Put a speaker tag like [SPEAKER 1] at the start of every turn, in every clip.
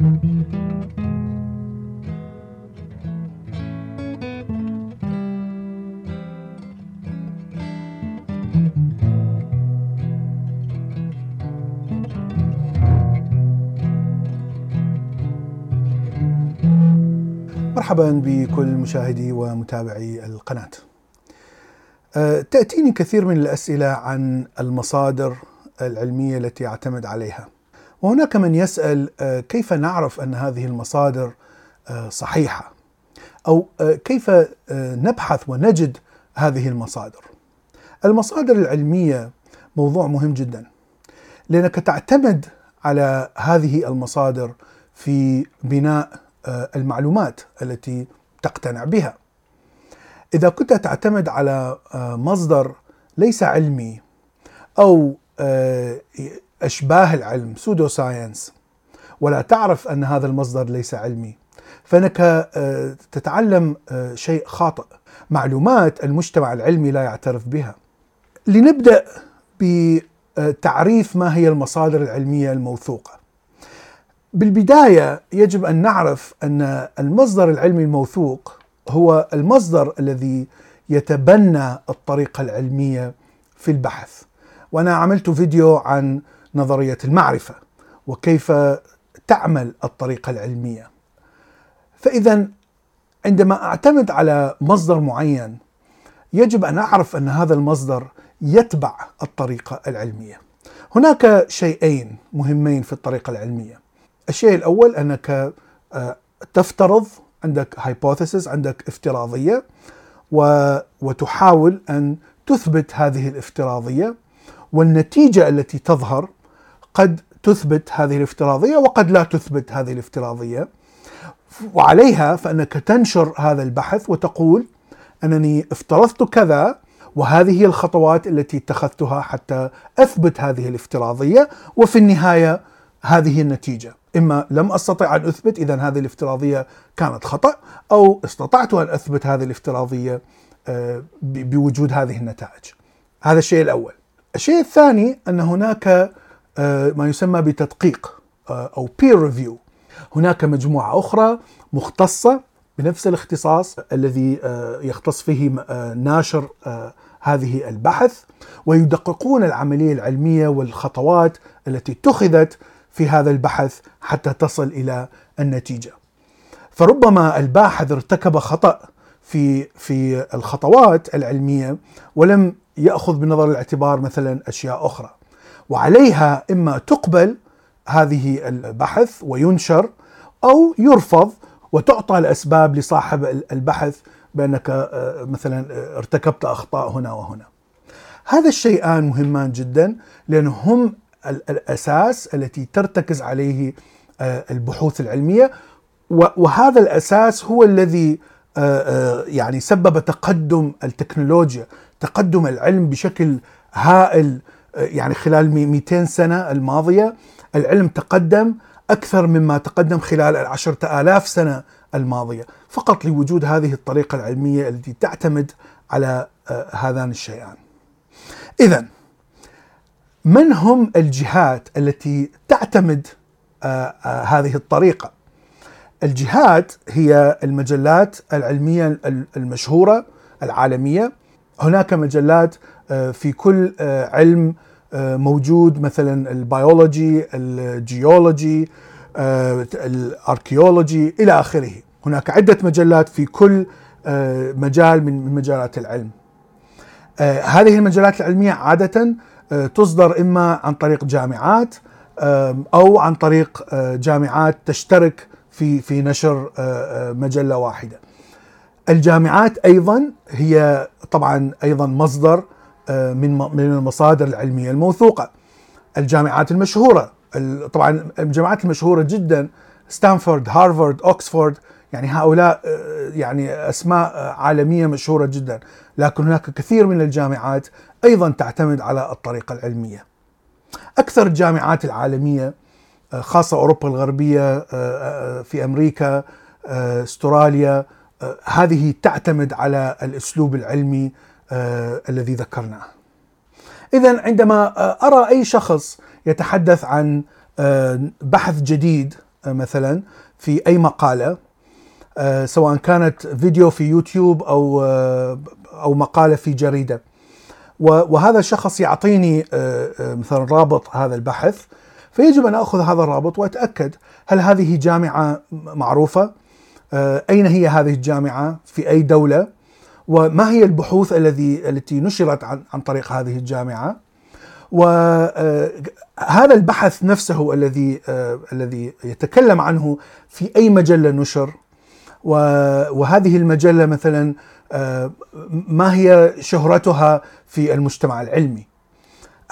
[SPEAKER 1] مرحبا بكل مشاهدي ومتابعي القناة. أه، تأتيني كثير من الأسئلة عن المصادر العلمية التي اعتمد عليها. وهناك من يسأل أه، كيف نعرف أن هذه المصادر أه، صحيحة؟ أو كيف نبحث ونجد هذه المصادر؟ المصادر العلمية موضوع مهم جدا. لأنك تعتمد على هذه المصادر في بناء آه، المعلومات التي تقتنع بها. إذا كنت تعتمد على آه، مصدر ليس علمي أو آه، أشباه العلم pseudo science ولا تعرف أن هذا المصدر ليس علمي. فأنك تتعلم شيء خاطئ. معلومات المجتمع العلمي لا يعترف بها. لنبدأ بتعريف ما هي المصادر العلمية الموثوقة. بالبداية يجب أن نعرف أن المصدر العلمي الموثوق هو المصدر الذي يتبنى الطريقة العلمية في البحث. وأنا عملت فيديو عن نظرية المعرفة وكيف تعمل الطريقة العلمية. فإذا عندما أعتمد على مصدر معين يجب أن أعرف أن هذا المصدر يتبع الطريقة العلمية. هناك شيئين مهمين في الطريقة العلمية. الشيء الأول أنك آه، تفترض عندك هايبوثيسز عندك افتراضية وتحاول أن تثبت هذه الافتراضية والنتيجة التي تظهر قد تثبت هذه الافتراضية وقد لا تثبت هذه الافتراضية وعليها فإنك تنشر هذا البحث وتقول أنني افترضت كذا وهذه هي الخطوات التي اتخذتها حتى أثبت هذه الافتراضية وفي النهاية هذه النتيجة إما لم أستطع أن أثبت اذا هذه الافتراضية كانت خطأ أو استطعت أن أثبت هذه الافتراضية آه، بوجود هذه النتائج. هذا الشيء الأول. الشيء الثاني أن هناك ما يسمى بتدقيق آه، أو peer review. هناك مجموعة أخرى مختصة بنفس الاختصاص الذي يختص فيه ناشر هذه البحث ويدققون العملية العلمية والخطوات التي اتخذت في هذا البحث حتى تصل إلى النتيجة. فربما الباحث ارتكب خطأ في في الخطوات العلمية ولم يأخذ بنظر الاعتبار مثلا أشياء أخرى. وعليها إما تقبل هذه البحث وينشر أو يرفض وتعطى الأسباب لصاحب البحث بأنك آه، مثلا ارتكبت أخطاء هنا وهنا. هذا الشيئان مهمان جدا لانهم الأساس التي ترتكز عليه آه، البحوث العلمية وهذا الأساس هو الذي آه، آه، يعني سبب تقدم التكنولوجيا تقدم العلم بشكل هائل يعني خلال 200 سنة الماضية العلم تقدم أكثر مما تقدم خلال العشرة آلاف سنة الماضية فقط لوجود هذه الطريقة العلمية التي تعتمد على هذان الشيئان. اذا من هم الجهات التي تعتمد آه، آه، هذه الطريقة؟ الجهات هي المجلات العلمية المشهورة العالمية هناك مجلات آه، في كل علم موجود مثلا البيولوجي الجيولوجي الاركيولوجي إلى آخره هناك عدة مجلات في كل مجال من مجالات العلم هذه المجالات العلمية عادة آه، تصدر إما عن طريق جامعات أو عن طريق آه، جامعات تشترك في في نشر آه، مجلة واحدة. الجامعات أيضا هي طبعا أيضا مصدر من من المصادر العلمية الموثوقة. الجامعات المشهورة طبعا الجامعات المشهورة جدا ستانفورد، هارفارد، أوكسفورد يعني هؤلاء يعني أسماء عالمية مشهورة جدا، لكن هناك كثير من الجامعات أيضا تعتمد على الطريقة العلمية. أكثر الجامعات العالمية آه، خاصة أوروبا الغربية آه، آه، في أمريكا أستراليا هذه تعتمد على الأسلوب العلمي الذي ذكرناه. اذا عندما أرى أي شخص يتحدث عن بحث جديد مثلا في أي مقالة سواء كانت فيديو في يوتيوب أو أو مقالة في جريدة وهذا الشخص يعطيني مثلا رابط هذا البحث فيجب أن أخذ هذا الرابط وأتأكد هل هذه جامعة معروفة؟ أين هي هذه الجامعة؟ في أي دولة؟ وما هي البحوث الذي التي نشرت عن عن طريق هذه الجامعة؟ وهذا البحث نفسه الذي الذي يتكلم عنه في أي مجلة نشر؟ وهذه المجلة مثلا ما هي شهرتها في المجتمع العلمي؟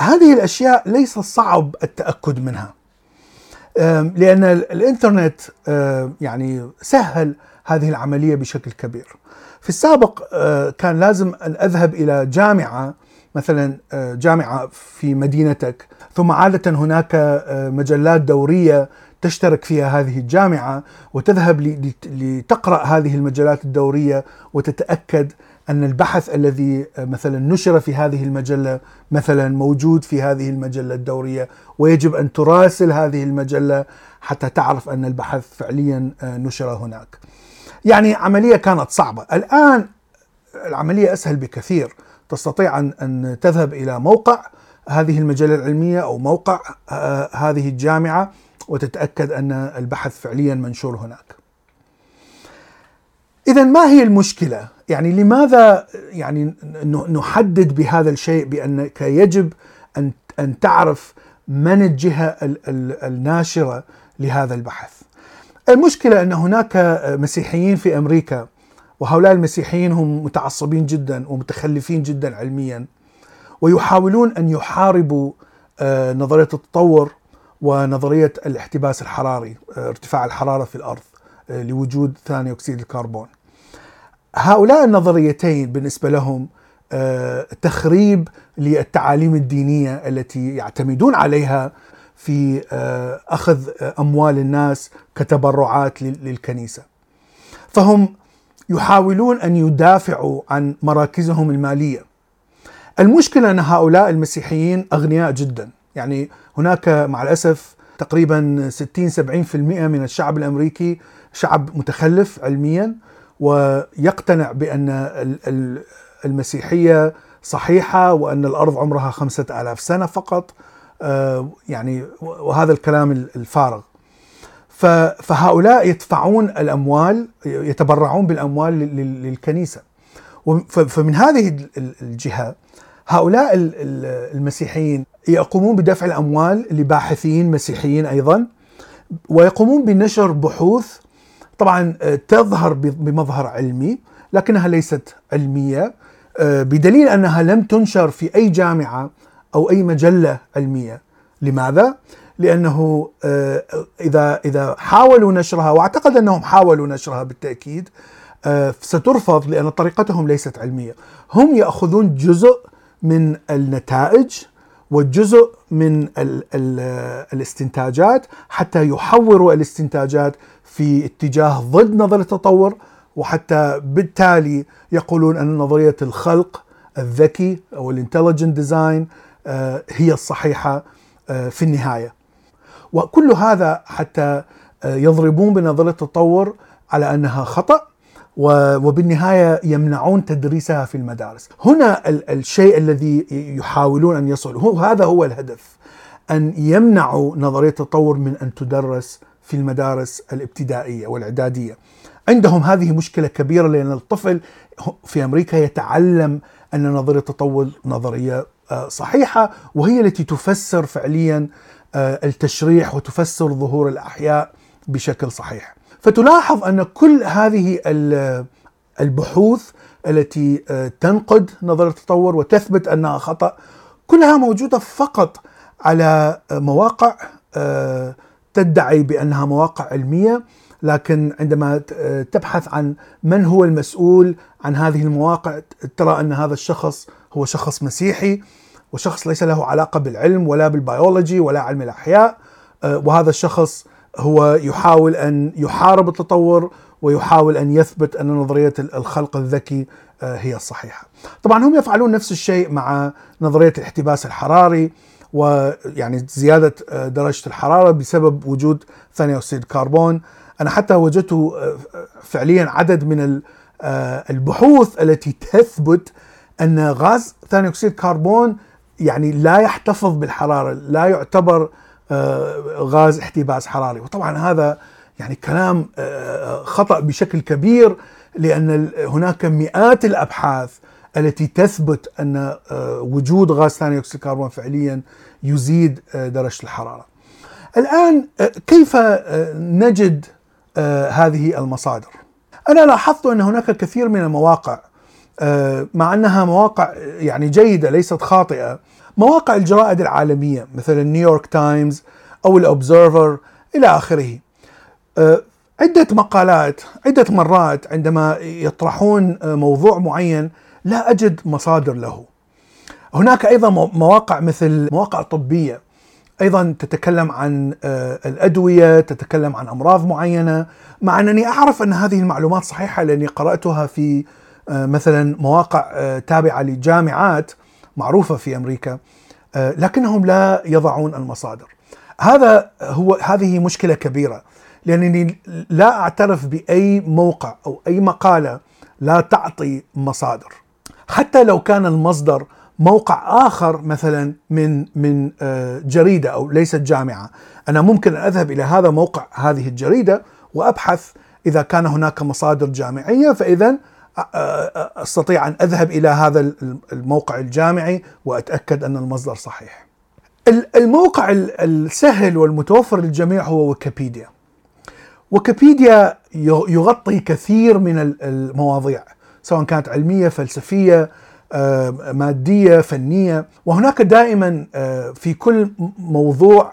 [SPEAKER 1] هذه الأشياء ليس صعب التأكد منها. لأن الإنترنت يعني سهل هذه العملية بشكل كبير. في السابق كان لازم أن أذهب إلى جامعة مثلا جامعة في مدينتك ثم عادة هناك مجلات دورية تشترك فيها هذه الجامعة وتذهب لتقرأ هذه المجلات الدورية وتتأكد أن البحث الذي مثلا نشر في هذه المجلة مثلا موجود في هذه المجلة الدورية ويجب أن تراسل هذه المجلة حتى تعرف أن البحث فعليا نشر هناك. يعني عملية كانت صعبة، الآن العملية أسهل بكثير، تستطيع ان تذهب إلى موقع هذه المجلة العلمية أو موقع هذه الجامعة وتتأكد أن البحث فعليا منشور هناك. اذا ما هي المشكلة؟ يعني لماذا يعني نحدد بهذا الشيء بأنك يجب ان أن تعرف من الجهة الناشرة لهذا البحث؟ المشكلة أن هناك مسيحيين في أمريكا وهؤلاء المسيحيين هم متعصبين جدا ومتخلفين جدا علميا ويحاولون أن يحاربوا نظرية التطور ونظرية الاحتباس الحراري ارتفاع الحرارة في الأرض لوجود ثاني أكسيد الكربون. هؤلاء النظريتين بالنسبة لهم تخريب للتعاليم الدينية التي يعتمدون عليها في أخذ أموال الناس كتبرعات للكنيسة. فهم يحاولون أن يدافعوا عن مراكزهم المالية. المشكلة أن هؤلاء المسيحيين أغنياء جدا، يعني هناك مع الأسف تقريبا 60 70% من الشعب الأمريكي شعب متخلف علميا ويقتنع بأن المسيحية صحيحة وأن الأرض عمرها خمسة آلاف سنة فقط يعني وهذا الكلام الفارغ. فهؤلاء يدفعون الأموال يتبرعون بالأموال للكنيسة. فمن هذه الجهة هؤلاء المسيحيين يقومون بدفع الأموال لباحثين مسيحيين أيضا ويقومون بنشر بحوث. طبعا تظهر بمظهر علمي لكنها ليست علمية بدليل أنها لم تنشر في أي جامعة أو أي مجلة علمية. لماذا؟ لأنه إذا إذا حاولوا نشرها وأعتقد أنهم حاولوا نشرها بالتأكيد سترفض لأن طريقتهم ليست علمية. هم يأخذون جزء من النتائج وجزء من ال ال الاستنتاجات حتى يحوروا الاستنتاجات في اتجاه ضد نظرية التطور وحتى بالتالي يقولون أن نظرية الخلق الذكي أو ال intelligent design هي الصحيحة في النهاية. وكل هذا حتى يضربون بنظرية التطور على أنها خطأ وبالنهاية يمنعون تدريسها في المدارس. هنا الشيء الذي يحاولون أن يصلوا هذا هو الهدف أن يمنعوا نظرية التطور من أن تدرس في المدارس الابتدائية والإعدادية. عندهم هذه مشكلة كبيرة لأن الطفل في أمريكا يتعلم أن نظرية التطور نظرية صحيحة وهي التي تفسر فعليا التشريح وتفسر ظهور الأحياء بشكل صحيح. فتلاحظ أن كل هذه البحوث التي تنقد نظريه التطور وتثبت أنها خطأ كلها موجودة فقط على مواقع تدعي بأنها مواقع علمية لكن عندما تبحث عن من هو المسؤول عن هذه المواقع ترى أن هذا الشخص هو شخص مسيحي وشخص ليس له علاقة بالعلم ولا بالبيولوجي ولا علم الأحياء وهذا الشخص هو يحاول أن يحارب التطور ويحاول أن يثبت أن نظرية الخلق الذكي هي الصحيحة. طبعا هم يفعلون نفس الشيء مع نظرية الاحتباس الحراري ويعني زيادة درجة الحرارة بسبب وجود ثاني اكسيد الكربون أنا حتى وجدت فعليا عدد من البحوث التي تثبت أن غاز ثاني اكسيد الكربون يعني لا يحتفظ بالحرارة لا يعتبر غاز احتباس حراري وطبعا هذا يعني كلام خطأ بشكل كبير لأن هناك مئات الأبحاث التي تثبت أن آه، وجود غاز ثاني أكسيد الكربون فعليا يزيد آه، درجة الحرارة. الآن آه، كيف نجد هذه المصادر؟ أنا لاحظت أن هناك الكثير من المواقع مع أنها مواقع يعني جيدة ليست خاطئة. مواقع الجرائد العالمية مثل نيويورك تايمز أو الاوبزرفر إلى آخره. عدة مقالات عدة مرات عندما يطرحون موضوع معين لا أجد مصادر له. هناك أيضا مواقع مثل مواقع طبية. أيضا تتكلم عن آه، الأدوية تتكلم عن أمراض معينة. مع أنني أعرف أن هذه المعلومات صحيحة لأني قرأتها في آه، مثلا مواقع آه، تابعة لجامعات معروفة في أمريكا لكنهم لا يضعون المصادر. هذا هو هذه مشكلة كبيرة لأنني لا أعترف بأي موقع أو أي مقالة لا تعطي مصادر. حتى لو كان المصدر موقع آخر مثلا من من آه، جريدة أو ليست جامعة أنا ممكن أن أذهب إلى هذا موقع هذه الجريدة وأبحث إذا كان هناك مصادر جامعية فإذا أستطيع أن أذهب إلى هذا الموقع الجامعي وأتأكد أن المصدر صحيح. الموقع السهل والمتوفر للجميع هو ويكيبيديا. ويكيبيديا يغطي كثير من المواضيع سواء كانت علمية فلسفية آه، مادية فنية. وهناك دائما آه، في كل موضوع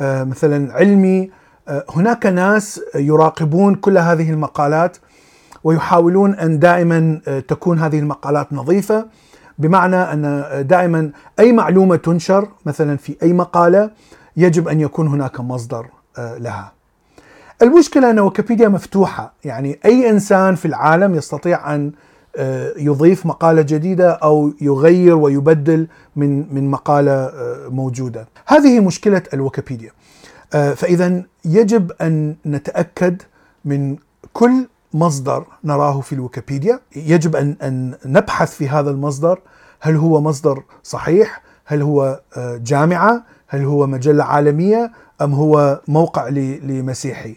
[SPEAKER 1] آه، مثلا علمي هناك ناس يراقبون كل هذه المقالات. ويحاولون أن دائما تكون هذه المقالات نظيفة بمعنى أن دائما أي معلومة تنشر مثلا في أي مقالة يجب أن يكون هناك مصدر لها. المشكلة أن ويكيبيديا مفتوحة، يعني أي إنسان في العالم يستطيع أن آه، يضيف مقالة جديدة أو يغير ويبدل من من مقالة آه، موجودة. هذه مشكلة الويكيبيديا. آه، فاذا يجب أن نتأكد من كل مصدر نراه في الويكيبيديا، يجب ان أن نبحث في هذا المصدر هل هو مصدر صحيح؟ هل هو جامعة؟ هل هو مجلة عالمية؟ أم هو موقع لمسيحي؟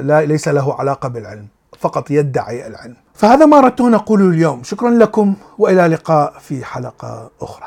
[SPEAKER 1] لا ليس له علاقة بالعلم. فقط يدعي العلم فهذا ما أردت أن أقوله اليوم شكرا لكم وإلى لقاء في حلقة أخرى